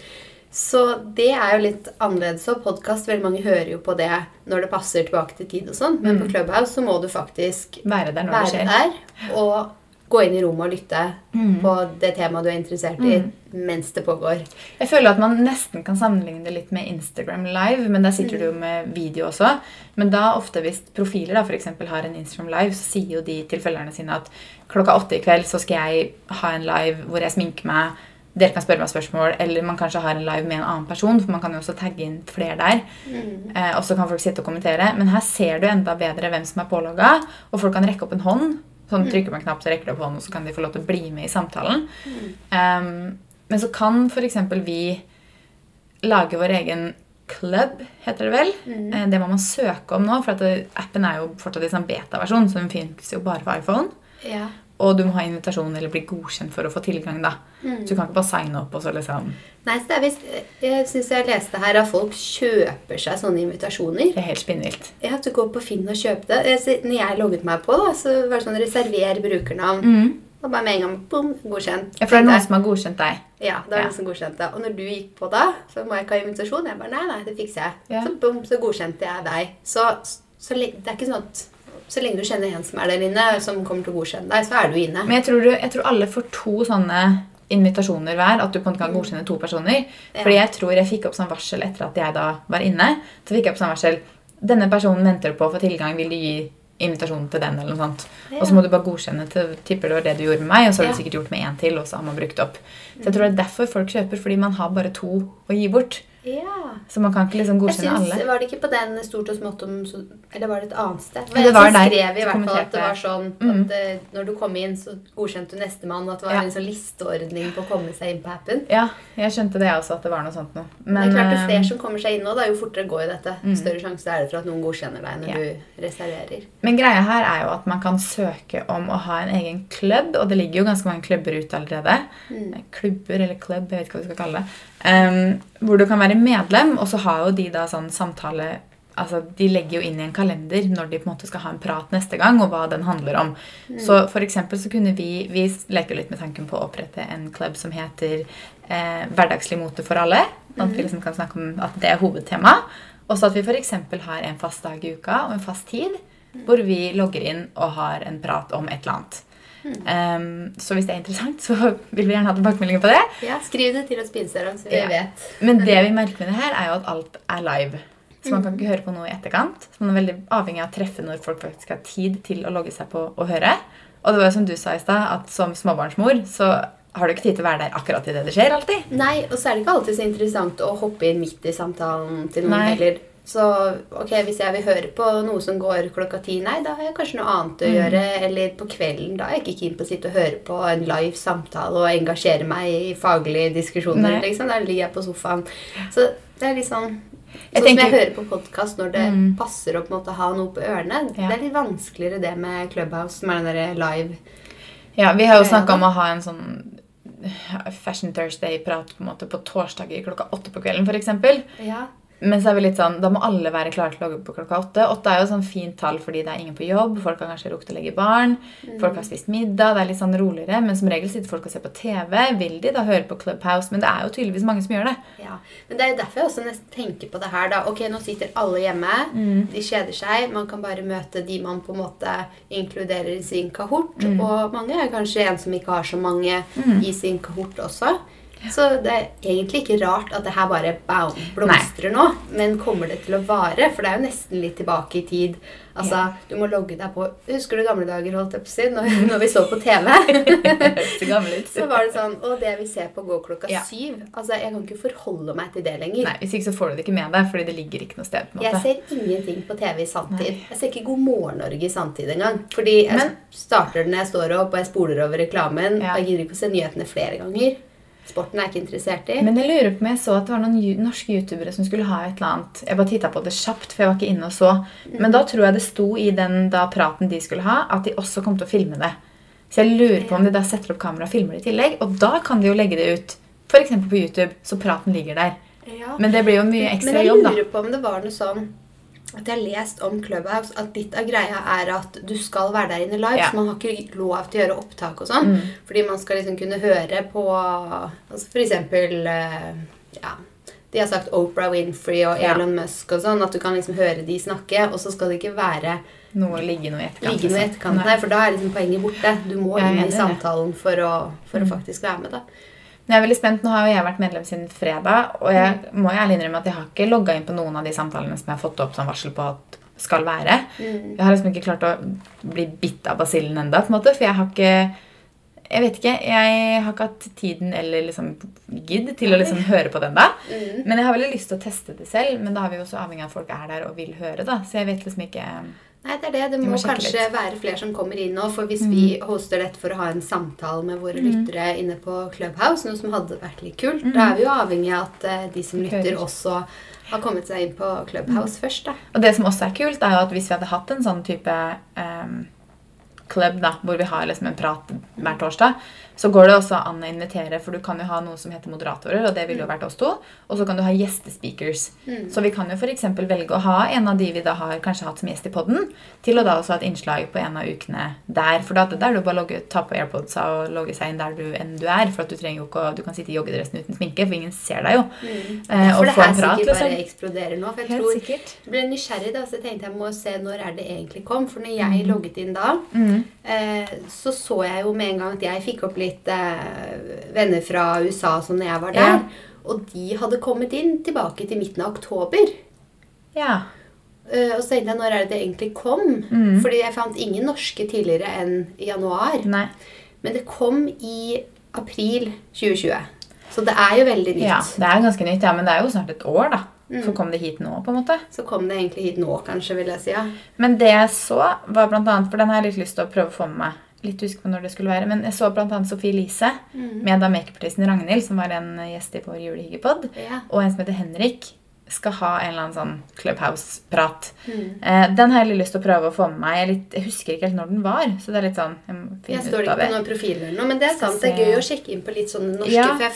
Så det er jo litt annerledes. Og podkast, veldig mange hører jo på det når det passer tilbake til tid og sånn. Men på Clubhouse så må du faktisk Være der når det være der og gå inn i rommet og lytte Mm. på det temaet du er interessert i mens det pågår. Jeg føler at man nesten kan sammenligne det litt med Instagram Live, men der sitter du jo med video også. Men da ofte hvis profiler da for eksempel har en Instagram Live, så sier jo de til følgerne sine at klokka åtte i kveld så skal jeg ha en live hvor jeg sminker meg. Dere kan spørre meg spørsmål, eller man kanskje har en live med en annen person. for man kan jo også tagge inn flere der. Eh, og så kan folk sitte og kommentere. Men her ser du enda bedre hvem som er pålogga, og folk kan rekke opp en hånd. Sånn trykker man knapp, så rekker de opp hånden, og så kan de få lov til å bli med i samtalen. Um, men så kan f.eks. vi lage vår egen club, heter det vel. Mm. Det må man søke om nå, for appen er jo fortsatt i sånn beta-versjon, så den finnes jo bare for iPhone. Ja. Og du må ha invitasjon eller bli godkjent for å få tilgang. da. Så du kan ikke bare signe opp og så liksom Nei, så det er visst Jeg syns jeg leste her at folk kjøper seg sånne invitasjoner. Det er helt spinnvilt. Jeg har til å gå på Finn og kjøpe det. Jeg, når jeg logget meg på, da, så var det sånn reserver brukernavn. Mm. Og bare med en gang bom, godkjent. Ja, for det er noen som har godkjent deg. Ja, det er Ja. noen som godkjente. Og når du gikk på da, så må jeg ikke ha invitasjon. Jeg bare nei, nei, det fikser jeg. Ja. Så bom, så godkjente jeg deg. Så, så det er ikke sånn at så lenge du kjenner en som er der inne, som kommer til å godkjenne deg, så er du inne. Men jeg tror, du, jeg tror alle får to sånne invitasjoner hver. At du på en måte kan godkjenne to personer. Ja. Fordi jeg tror jeg fikk opp sånn varsel etter at jeg da var inne. Så fikk jeg opp sånn varsel Denne personen venter du på å få tilgang. Vil du gi invitasjon til den? eller noe sånt. Og så må du bare godkjenne til tipper det var det du gjorde med meg, og så har du Ja. sikkert gjort med én til, og så har man brukt opp. Så jeg tror det er derfor folk kjøper, fordi man har bare to å gi bort. Ja. Så man kan ikke liksom Jeg godkjenne synes, alle. Var det ikke på den stort og smått om så- Eller var det et annet sted? Men det var der. skrev i hvert fall at det var sånn Mm. at eh, når du kom inn, så godkjente du nestemann. og At det var Ja. en sånn listeordning på å komme seg inn på appen. Ja, jeg skjønte det også, at det var noe sånt noe. Men det er klart, jo eh, flere som kommer seg inn nå, da, jo fortere går jo dette. Større sjanse er det for at noen godkjenner deg når Ja. du reserverer. Men greia her er jo at man kan søke om å ha en egen klubb, og det ligger jo ganske mange klubber ute allerede. Mm. Klubber eller klubb, jeg vet ikke hva vi skal kalle det. Um, hvor du kan være medlem, og så har jo de da sånn samtale Altså, De legger jo inn i en kalender når de på en måte skal ha en prat neste gang, og hva den handler om. Så for så kunne vi Vi leker litt med tanken på å opprette en klubb som heter eh, Hverdagslig mote for alle. Sånn at vi liksom kan snakke om at det er hovedtema. Og så at vi f.eks. har en fast dag i uka og en fast tid hvor vi logger inn og har en prat om et eller annet. Um, så hvis det er interessant, så vil vi gjerne ha tilbakemeldinger på det. Ja, Skriv det til oss på Instagram, så vi Ja. vet. Men det vi merker med det her, er jo at alt er live. Så man kan ikke høre på noe i etterkant. Så man er veldig avhengig av å treffe når folk faktisk har tid til å logge seg på og høre. Og det var jo som du sa i stad, at som småbarnsmor så har du ikke tid til å være der akkurat idet det skjer. alltid. Nei, og så er det ikke alltid så interessant å hoppe inn midt i samtalen til noen Nei. heller. Så ok, hvis jeg vil høre på noe som går klokka ti, nei, da har jeg kanskje noe annet å gjøre. Eller på kvelden, da er jeg ikke keen på å sitte og høre på en live samtale og engasjere meg i faglige diskusjoner. Nei. liksom. Da ligger jeg på sofaen. Så det er litt sånn Sånn som jeg hører på podkast når det Mm. passer å på en måte ha noe på ørene. Ja. Det er litt vanskeligere det med Clubhouse, som er den der live Ja, Vi har jo snakka om å ha en sånn Fashion Thursday-prat på en måte på torsdager klokka åtte på kvelden f.eks. Ja. Men så er vi litt sånn, da må alle være klare til å logge på klokka åtte. Åtte er jo sånn fint tall fordi det er ingen på jobb. Folk har kanskje rukket å legge barn. Folk har spist middag. Det er litt sånn roligere. Men som regel sitter folk og ser på TV. Vil de da høre på Clubhouse? Men det er jo tydeligvis mange som gjør det. Ja, men Det er jo derfor jeg også nesten tenker på det her. da. Ok, Nå sitter alle hjemme. Mm. De kjeder seg. Man kan bare møte de man på en måte inkluderer i sin kahort. Mm. Og mange er kanskje en som ikke har så mange i sin kahort også. Så det er egentlig ikke rart at det her bare bam, blomstrer nå. Men kommer det til å vare? For det er jo nesten litt tilbake i tid. Altså, Ja. Du må logge deg på Husker du gamle dager, holdt jeg på å si, når, når vi så på TV? Så var det sånn Og det vi ser på går klokka Ja. syv. Altså, Jeg kan ikke forholde meg til det lenger. Nei, Hvis ikke så får du det ikke med deg, fordi det ligger ikke noe sted. på en måte. Jeg ser ingenting på TV i sanntid. Nei. Jeg ser ikke God morgen Norge i sanntid engang. Fordi jeg Men- starter den jeg står opp, og jeg spoler over reklamen. Ja. Og jeg gidder ikke å se nyhetene flere ganger. Sporten er ikke interessert i. Men jeg lurer på om jeg så at det var noen norske youtubere som skulle ha et eller annet. Jeg bare titta på det kjapt, for jeg var ikke inne og så. Men da tror jeg det sto i den da praten de skulle ha, at de også kom til å filme det. Så jeg lurer på om de da setter opp kamera og filmer det i tillegg. Og da kan de jo legge det ut F.eks. på YouTube, så praten ligger der. Ja. Men det blir jo mye ekstra jobb, da. Men jeg lurer på om det var noe sånn at jeg har lest om Clubhouse at litt av greia er at du skal være der inne live. Ja. Så man har ikke lov til å gjøre opptak og sånn. Mm. Fordi man skal liksom kunne høre på altså For eksempel eh, Ja. De har sagt Oprah Winfrey og Ja. Elon Musk og sånn. At du kan liksom høre de snakke, og så skal det ikke være Noe ligge noe i etterkant. ligge noe i liksom. etterkant der, for da er liksom poenget borte. Du må inn i i samtalen for å, for å Mm. faktisk være med, da. Men jeg er veldig spent. Nå har jo jeg vært medlem siden fredag, og jeg må jo ærlig innrømme at jeg har ikke logga inn på noen av de samtalene som jeg har fått opp som varsel på at skal være. Mm. Jeg har liksom ikke klart å bli bitt av basillen enda, på en måte, for jeg har ikke jeg vet ikke, jeg har ikke hatt tiden eller liksom gidd til å liksom høre på den. da. Mm. Men jeg har veldig lyst til å teste det selv, men da er vi jo også avhengig av at folk er der og vil høre. da, Så jeg vet liksom ikke Nei, det er det. Det må, må kanskje kanskje være flere som kommer inn nå. For hvis vi hoster dette for å ha en samtale med våre lyttere inne på Clubhouse, noe som hadde vært litt kult, da er vi jo avhengig av at eh, de som lytter, også har kommet seg inn på Clubhouse først. da. Og det som også er kult, er jo at hvis vi hadde hatt en sånn type um, klubb da, hvor vi har liksom en prat hver torsdag, så går det også an å invitere, for du kan jo ha noe som heter moderatorer, og det ville jo vært oss to, og så kan du ha gjestespeakers. Så vi kan jo for eksempel velge å ha en av de vi da har kanskje hatt som gjest i podden, til å da også ha et innslag på en av ukene der. For da da er det jo bare å logge, ta på airpodsa og logge seg inn der du enn du er, for at du trenger jo ikke å, du kan sitte i joggedressen uten sminke, for ingen ser deg jo. Eh, For og det her prat, sikkert bare liksom. eksploderer nå. For jeg Helt tror sikkert. Jeg ble nysgjerrig, da, så tenkte jeg må se når er det egentlig kom. For når jeg logget inn da, Mm. Eh, så så jeg jo med en gang at jeg fikk opp litt eh, venner fra USA sånn når jeg var der. Ja. Og de hadde kommet inn tilbake til midten av oktober. Ja. Eh, og så tenkte jeg når er det det egentlig kom? Mm. Fordi jeg fant ingen norske tidligere enn i januar. Nei. Men det kom i april 2020. Så det er jo veldig nytt. Ja, det er ganske nytt, ja, men det er jo snart et år, da. Mm. Så kom det hit nå, på en måte. Så kom det egentlig hit nå, kanskje, vil jeg si. ja. Men det jeg så, var blant annet For den har jeg litt lyst til å prøve å få med meg. Litt usikker på når det skulle være. Men jeg så annet Sophie Elise Mm. med da makeupartisten Ragnhild, som var en gjest i vår julehyggepod, Ja. og en som heter Henrik, skal ha en eller annen sånn Clubhouse-prat. Mm. Eh, den har jeg litt lyst til å prøve å få med meg. Jeg, litt, jeg husker ikke helt når den var, så det er litt sånn Jeg må Jeg står ikke på noen profiler noe, men det er sant. Det er gøy å sjekke inn på litt sånne norske. Ja. For jeg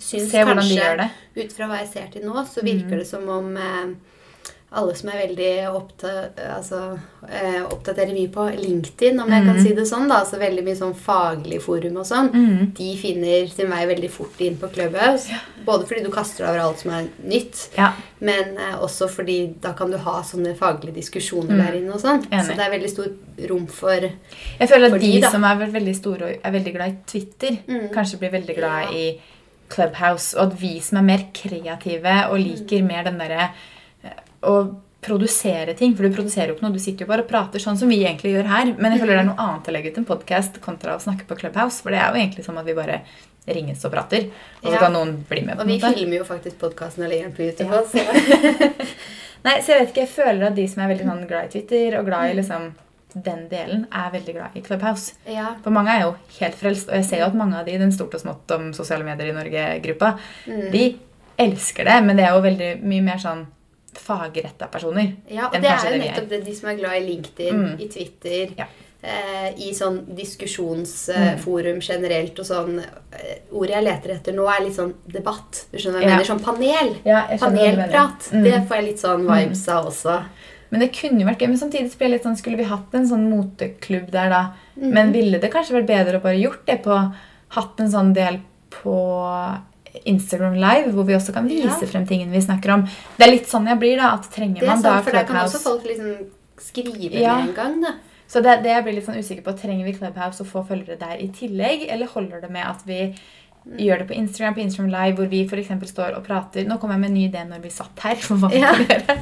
syns Se hvordan de gjør det. ut fra hva jeg ser til nå, så virker det som om eh, alle som er veldig opptatt, altså, eh, oppdaterer mye på LinkedIn, om jeg kan si det sånn, da, altså veldig mye sånn faglig forum og sånn, Mm. de finner sin vei veldig fort inn på Clubhouse. Både fordi du kaster over alt som er nytt, Ja. men eh, også fordi da kan du ha sånne faglige diskusjoner der inne og sånn. Så det er veldig stort rom for Jeg føler at de, de, som er veldig store og er veldig glad i Twitter, Mm. kanskje blir veldig glad Ja. i Clubhouse. Og at vi som er mer kreative og liker mer den derre eh, å produsere ting. For du produserer jo ikke noe, du sitter jo bare og prater sånn som vi egentlig gjør her. Men jeg føler det er noe annet å legge ut en podkast kontra å snakke på Clubhouse. For det er jo egentlig som at vi bare ringes og prater. Og så Ja. kan noen bli med. på Og vi måte. filmer jo faktisk podkasten og legger den på YouTube. Ja. også. Nei, så jeg vet ikke, jeg føler at de som er veldig sånn glad i Twitter og glad i liksom den delen, er veldig glad i Clubhouse. ja. For mange er jo helt frelst, og jeg ser jo at mange av de, i den stort og smått om sosiale medier i Norge-gruppa, Mm. de elsker det, men det er jo veldig mye mer sånn fagretta personer. ja, og det er jo det nettopp det de som er glad i LinkedIn, Mm. i Twitter, Ja. eh, i sånn diskusjonsforum generelt og sånn eh, Ordet jeg leter etter nå, er litt sånn debatt. Du skjønner hva jeg Ja. mener? Sånn panel. Ja. Panelprat. Mm. Det får jeg litt sånn vibes av også. Men det kunne jo vært gøy, men samtidig blir jeg litt sånn, skulle vi hatt en sånn moteklubb der da? Mm. Men ville det kanskje vært bedre å bare gjort det på, hatt en sånn del på Instagram Live, hvor vi også kan vise Ja. frem tingene vi snakker om. Det er litt sånn jeg blir da, at trenger Det er sånn, da for der kan også folk liksom skrive Ja. med en gang, da. Så det, det jeg blir litt sånn usikker på, trenger vi Clubhouse og få følgere der i tillegg, eller holder det med at vi gjør det på Instagram, på Instagram Live, hvor vi eksempel står og prater. Nå kom jeg med en ny idé når vi satt her. for hva vi Ja. gjøre.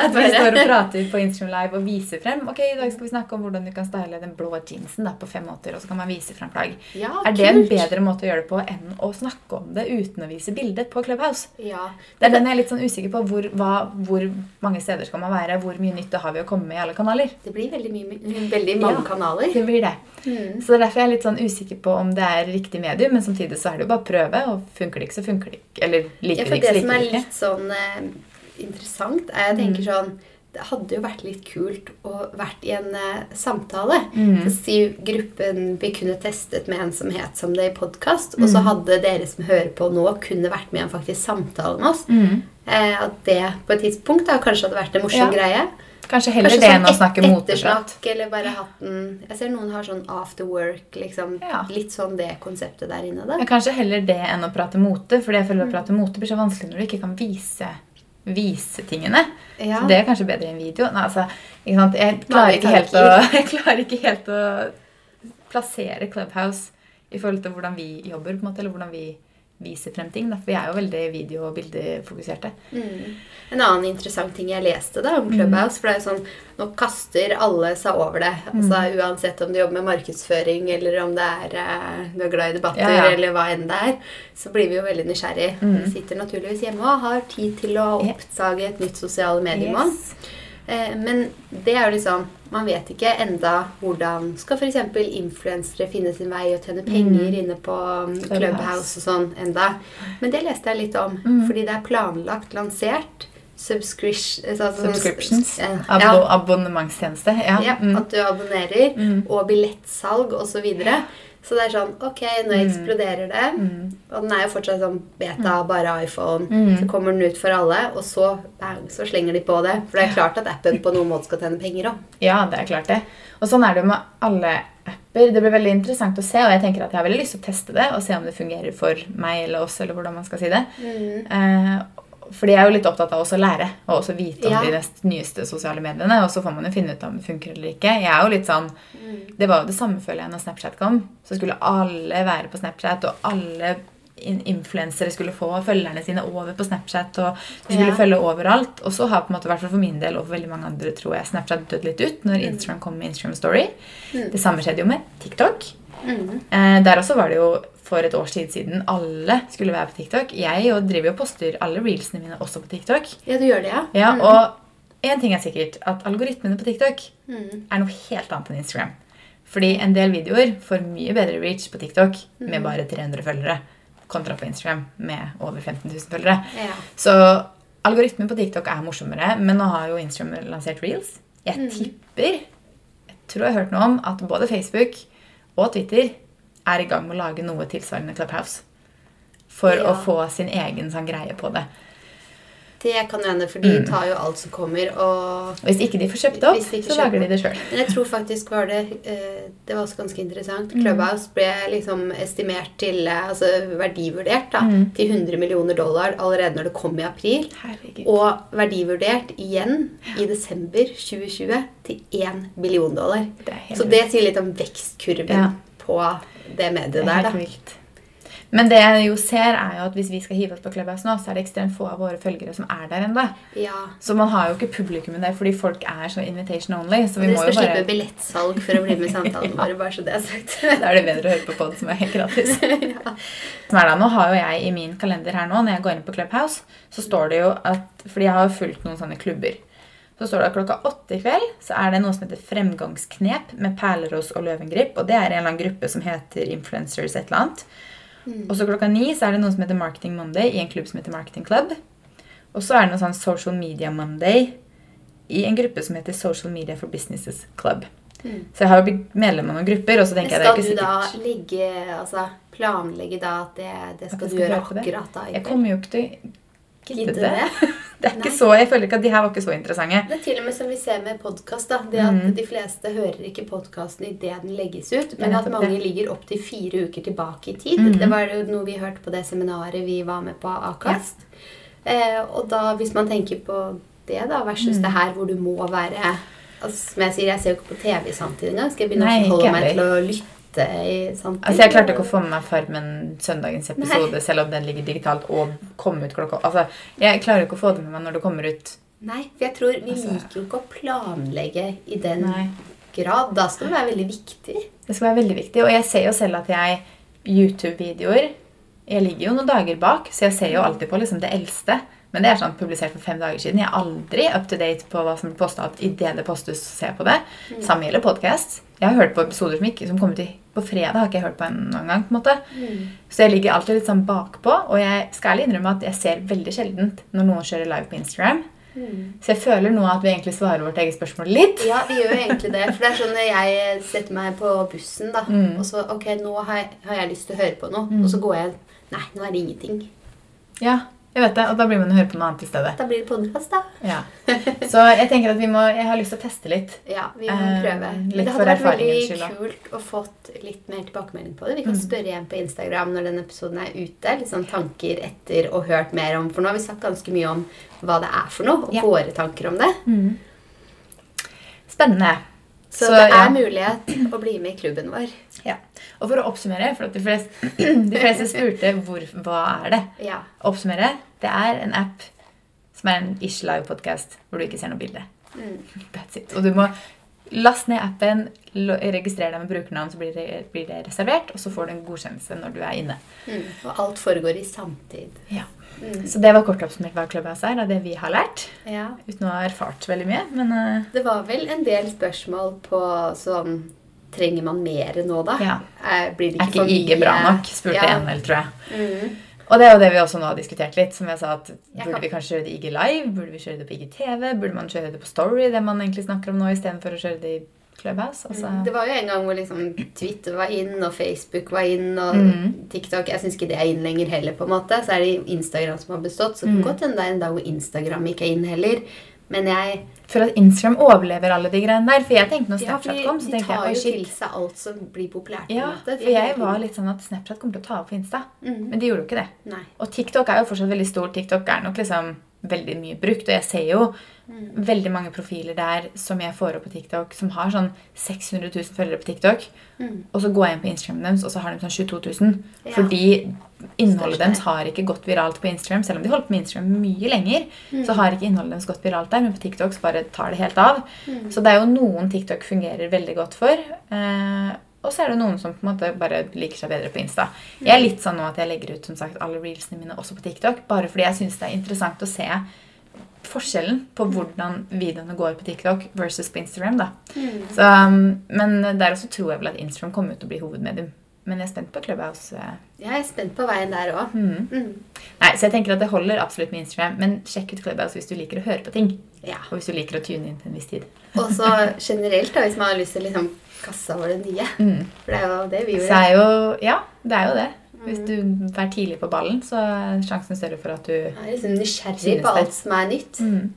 At vi står og prater på Instagram Live og viser frem. Ok, i dag skal vi snakke om hvordan du kan style den blå jeansen da, på fem måter, og så kan man vise frem plagg. Ja, Er det en bedre måte å gjøre det på enn å snakke om det uten å vise bilde på Clubhouse? Ja. Det er den jeg er litt sånn usikker på. Hvor, hva, hvor mange steder skal man være? Hvor mye nytte har vi å komme med i alle kanaler? Det blir veldig, mye, veldig mange Ja. kanaler. Det blir det. Mm. Så det er derfor jeg er litt sånn usikker på om det er riktig medium, men samtidig så er det jo bare prøve, og funker det ikke, så funker det ikke. Eller Ja, liker for det ikke, så liker det ikke. Det som er litt sånn eh, interessant, er jeg tenker sånn det hadde jo vært litt kult å vært i en uh, samtale. Mm. Si gruppen vi kunne testet med en som het som det i podkast, og så Mm. hadde dere som hører på nå, kunne vært med i en faktisk samtale med oss. Mm. Eh, at det på et tidspunkt da kanskje hadde vært en morsom Ja. greie. Kanskje heller Kanskje det sånn enn å snakke moteprat. eller bare hatt den. Jeg ser noen har sånn after work, liksom. Ja. Litt sånn det konseptet der inne, da. Ja, kanskje heller det enn å prate mote, for jeg føler å prate mote blir så vanskelig når du ikke kan vise, vise tingene. Ja. Så det er kanskje bedre i en video. Nei, altså? Jeg klarer ikke, helt å, jeg klarer ikke helt å plassere Clubhouse i forhold til hvordan vi jobber, på en måte, eller hvordan vi viser frem ting. Da. For vi er jo veldig video- og bildefokuserte. Mm. En annen interessant ting jeg leste da om Mm. Clubhouse, for det er jo sånn, nå kaster alle seg over det. Altså Mm. Uansett om du jobber med markedsføring, eller om det er eh, du er glad i debatter, Ja, ja. eller hva enn det er, så blir vi jo veldig nysgjerrig. Mm. Vi sitter naturligvis hjemme og har tid til å oppdage et nytt sosiale mediemål. Yes. Eh, men det er jo liksom Man vet ikke enda hvordan skal f.eks. influensere finne sin vei og tjene penger inne på um, Mm. Clubhouse. Og sånn enda. Men det leste jeg litt om, Mm. fordi det er planlagt lansert. Subscription, altså, sånn- Subscriptions. Abo ja, abonnementstjeneste. Ja. ja, Mm. At du abonnerer, Mm. og billettsalg osv. Så, videre. Så det er sånn Ok, nå Mm. eksploderer det. Mm. Og den er jo fortsatt sånn beta, bare iPhone. Mm. Så kommer den ut for alle, og så, bang, så slenger de på det. For det er klart at appen på noen måte skal tjene penger òg. Ja, det er klart det. Og sånn er det jo med alle apper. Det blir veldig interessant å se, og jeg tenker at jeg har veldig lyst til å teste det og se om det fungerer for meg eller oss, eller hvordan man skal si det. Eh, fordi jeg er jo litt opptatt av også å lære og også vite om Ja. de nyeste sosiale mediene. Og så får man jo finne ut om det funker eller ikke. Jeg er jo litt sånn, Mm. Det var jo det samme, føler jeg, når Snapchat kom. Så skulle alle være på Snapchat, og alle influensere skulle få følgerne sine over på Snapchat. og De skulle Ja. følge overalt. Og så har på en måte, for min del og for veldig mange andre, tror jeg, Snapchat dødd litt ut når Instagram kom med Instagram Story. Mm. Det samme skjedde jo med TikTok. Mm. Eh, der også var det jo for et års tid siden alle skulle være på TikTok. Jeg jo driver jo og poster alle reelsene mine også på TikTok. Ja, du gjør det, ja? Ja, Mm. Og én ting er sikkert, at algoritmene på TikTok Mm. er noe helt annet enn Instagram. Fordi en del videoer får mye bedre reach på TikTok med bare 300 følgere kontra på Instagram med over 15 000 følgere. Ja. Så algoritmen på TikTok er morsommere, men nå har jo Instagram lansert reels. Jeg Mm. tipper, jeg tror jeg har hørt noe om, at både Facebook og Twitter er i gang med å lage noe tilsvarende Clubhouse. For Ja. å få sin egen sånn greie på det. Det kan hende, for de Mm. tar jo alt som kommer, og Hvis ikke de får kjøpt opp, så lager de det sjøl. Men jeg tror faktisk var det eh, Det var også ganske interessant. Mm. Clubhouse ble liksom estimert til eh, Altså verdivurdert da, Mm. til 100 millioner dollar allerede når det kom i april. Herregud. Og verdivurdert igjen i desember 2020 til 1 billion dollar. Det Så det sier litt om vekstkurven Ja. på det mediet Det er der, da. vilt. Men det jeg jo ser, er jo at hvis vi skal hive oss på Clubhouse nå, så er det ekstremt få av våre følgere som er der ennå. Ja. Så man har jo ikke publikummet der fordi folk er så invitation only. Så vi må jo bare slippe billettsalg for å bli med i samtalen våre, bare så det er sagt. Da er det bedre å høre på pod som er helt gratis. ja. da, nå har jo jeg i min kalender her nå, når jeg går inn på Clubhouse, så står det jo at Fordi jeg har jo fulgt noen sånne klubber. Så står det at klokka åtte i kveld så er det noe som heter Fremgangsknep med Perleros og Løvengrip. Og det er en eller annen gruppe som heter Influencers et eller annet. Og så klokka ni så er det noe som heter Marketing Monday i en klubb som heter Marketing Club. Og så er det noe sånn Social Media Monday i en gruppe som heter Social Media for Businesses Club. Mm. Så jeg har jo blitt medlem av noen grupper, og så tenker jeg det er ikke sikkert... skal du da legge Altså planlegge da at det, det At skal du gjøre akkurat da? Jeg kommer jo ikke til Gidde det? det. Er ikke så, Jeg føler ikke at de her var ikke så interessante. Det er til og med som vi ser med podkast. Det at Mm. de fleste hører ikke podkasten idet den legges ut, men at mange det. ligger opptil fire uker tilbake i tid. Mm. Det var jo noe vi hørte på det seminaret vi var med på Akast. Akast. Eh, og da, hvis man tenker på det da, versus Mm. det her hvor du må være altså, Som jeg sier, jeg ser jo ikke på TV samtidig engang. Skal jeg begynne Nei, å forholde meg til å lytte i samtidig? Altså, Jeg klarte ikke å få med meg Farmen søndagens episode, selv om den ligger digitalt og kom ut klokka Altså, Jeg klarer ikke å få det med meg når det kommer ut. Nei, for jeg tror vi Altså- liker jo ikke å planlegge i den Nei. grad. Da skal det være veldig viktig. Det skal være veldig viktig. Og jeg ser jo selv at jeg YouTube-videoer Jeg ligger jo noen dager bak, så jeg ser jo alltid på liksom det eldste. Men det er sånn publisert for fem dager siden. Jeg er aldri up to date på hva som blir posta. Idet det postes, ser jeg på det. Samme gjelder podkast. Jeg har hørt på episoder som ikke som kom ut i, på fredag. har ikke jeg hørt på henne noen gang, på en måte. Så jeg ligger alltid litt sånn bakpå. Og jeg skal ærlig innrømme at jeg ser veldig sjeldent når noen kjører live på Instagram. Så jeg føler nå at vi egentlig svarer vårt eget spørsmål litt. Ja, vi gjør jo egentlig det. For det er sånn når jeg setter meg på bussen, da, Mm. og så Ok, nå har jeg, har jeg lyst til å høre på noe, og så går jeg Nei, nå er det ingenting. Ja, jeg vet det, og da blir man å høre på noe annet i stedet. Da blir det podkast, da. Ja. Så jeg tenker at vi må, jeg har lyst til å teste litt. Ja, vi må Eh, prøve. Men litt det hadde vært veldig kult å fått litt mer tilbakemelding på det. Vi kan spørre igjen på Instagram når denne episoden er ute. Litt sånn tanker etter og hørt mer om For nå har vi sagt ganske mye om hva det er for noe, og Ja. våre tanker om det. Spennende. Så, det er ja. mulighet å bli med i klubben vår. Ja. Og for å oppsummere, for at de fleste, de fleste spurte hvor, hva er det? Ja. Oppsummere, det er en app som er en ish live podcast hvor du ikke ser noe bilde. Mm. That's it. Og du må laste ned appen, registrer deg med brukernavn, så blir det, blir det reservert, og så får du en godkjennelse når du er inne. Mm. Og alt foregår i samtid. Ja. Mm. Så det var kort oppsummert hva Clubhouse er, og det vi har lært. Ja. Uten å ha erfart veldig mye, men uh, Det var vel en del spørsmål på sånn Trenger man mer nå, da? Ja. Er, blir det er ikke ikke for IG bra nok? spurte Ja. en, eller tror jeg. Mm. Og det er jo det vi også nå har diskutert litt. Som jeg sa at Burde vi kanskje kjøre det IG Live? Burde vi kjøre det på IGTV? Burde man kjøre det på Story, det man egentlig snakker om nå, istedenfor å kjøre det i Clubhouse? Altså, Mm. Det var jo en gang hvor liksom Twitter var inn, og Facebook var inn, og Mm. TikTok Jeg syns ikke det er inn lenger heller, på en måte. Så er det Instagram som har bestått. Så det Mm. kan godt hende det er en dag hvor Instagram ikke er inn heller. Men jeg For at Instagram overlever alle de greiene der. For jeg tenkte når Snapchat kom, så tenkte jeg de tar jo til seg alt som blir populært. Ja, måte. for jeg var litt sånn at Snapchat kommer til å ta opp på Insta. Mhm. Men de gjorde jo ikke det. Nei. Og TikTok er jo fortsatt veldig stor. TikTok er nok liksom veldig mye brukt. Og jeg ser jo Mm. veldig mange profiler der som jeg får opp på TikTok, som har sånn 600 000 følgere på TikTok. Mm. Og så går jeg inn på Instagram deres, og så har de sånn 22 000. Ja. Fordi innholdet Største. deres har ikke gått viralt på Instagram. Selv om de holdt på med Instagram mye lenger, Mm. så har ikke innholdet deres gått viralt der. Men på TikTok så bare tar det helt av. Mm. Så det er jo noen TikTok fungerer veldig godt for. Eh, og så er det noen som på en måte bare liker seg bedre på Insta. Jeg er litt sånn nå at jeg legger ut som sagt alle reelsene mine også på TikTok. Bare fordi jeg syns det er interessant å se forskjellen på hvordan videoene går på TikTok versus på Instagram. da. Mm. Så, um, men der også tror jeg vel at Instagram kommer til å bli hovedmedium. Men jeg er spent på Clubhouse. eh. Jeg er spent på veien der òg. Mm. Mm. Nei, Så jeg tenker at det holder absolutt med Instagram, men sjekk ut Clubhouse hvis du liker å høre på ting. Ja. Og hvis du liker å tune inn til en viss tid. Og så generelt, da, hvis man har lyst til liksom Kassa var det nye. Mm. For det er jo det vi Så gjorde. jo Ja, det er jo det. Hvis du er tidlig på ballen, så er sjansen større for at du Jeg er liksom nysgjerrig på alt som er nytt. mm.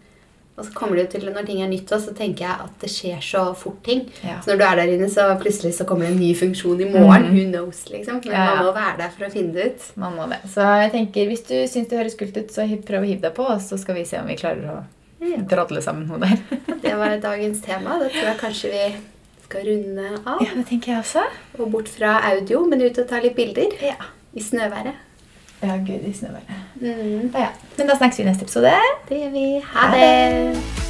Og så kommer det jo til når ting er nytt, så tenker jeg at det skjer så fort ting. Ja. Så når du er der inne, så plutselig så kommer det en ny funksjon i morgen. Mm. Who knows, liksom. Men Ja, ja. man må være der for å finne det ut. Man må det. Så jeg tenker, hvis du syns det høres kult ut, så prøv å hive deg på, og så skal vi se om vi klarer å drodle sammen noe der. Det var dagens tema. Da tror jeg kanskje vi skal runde av. Ja, det tenker jeg også. Og bort fra audio, men ut og ta litt bilder. Ja. I snøværet. Ja, gud, i snøværet. Mm. Ja. Men da snakkes vi i neste episode. Det gjør vi. Ha Ha det! det.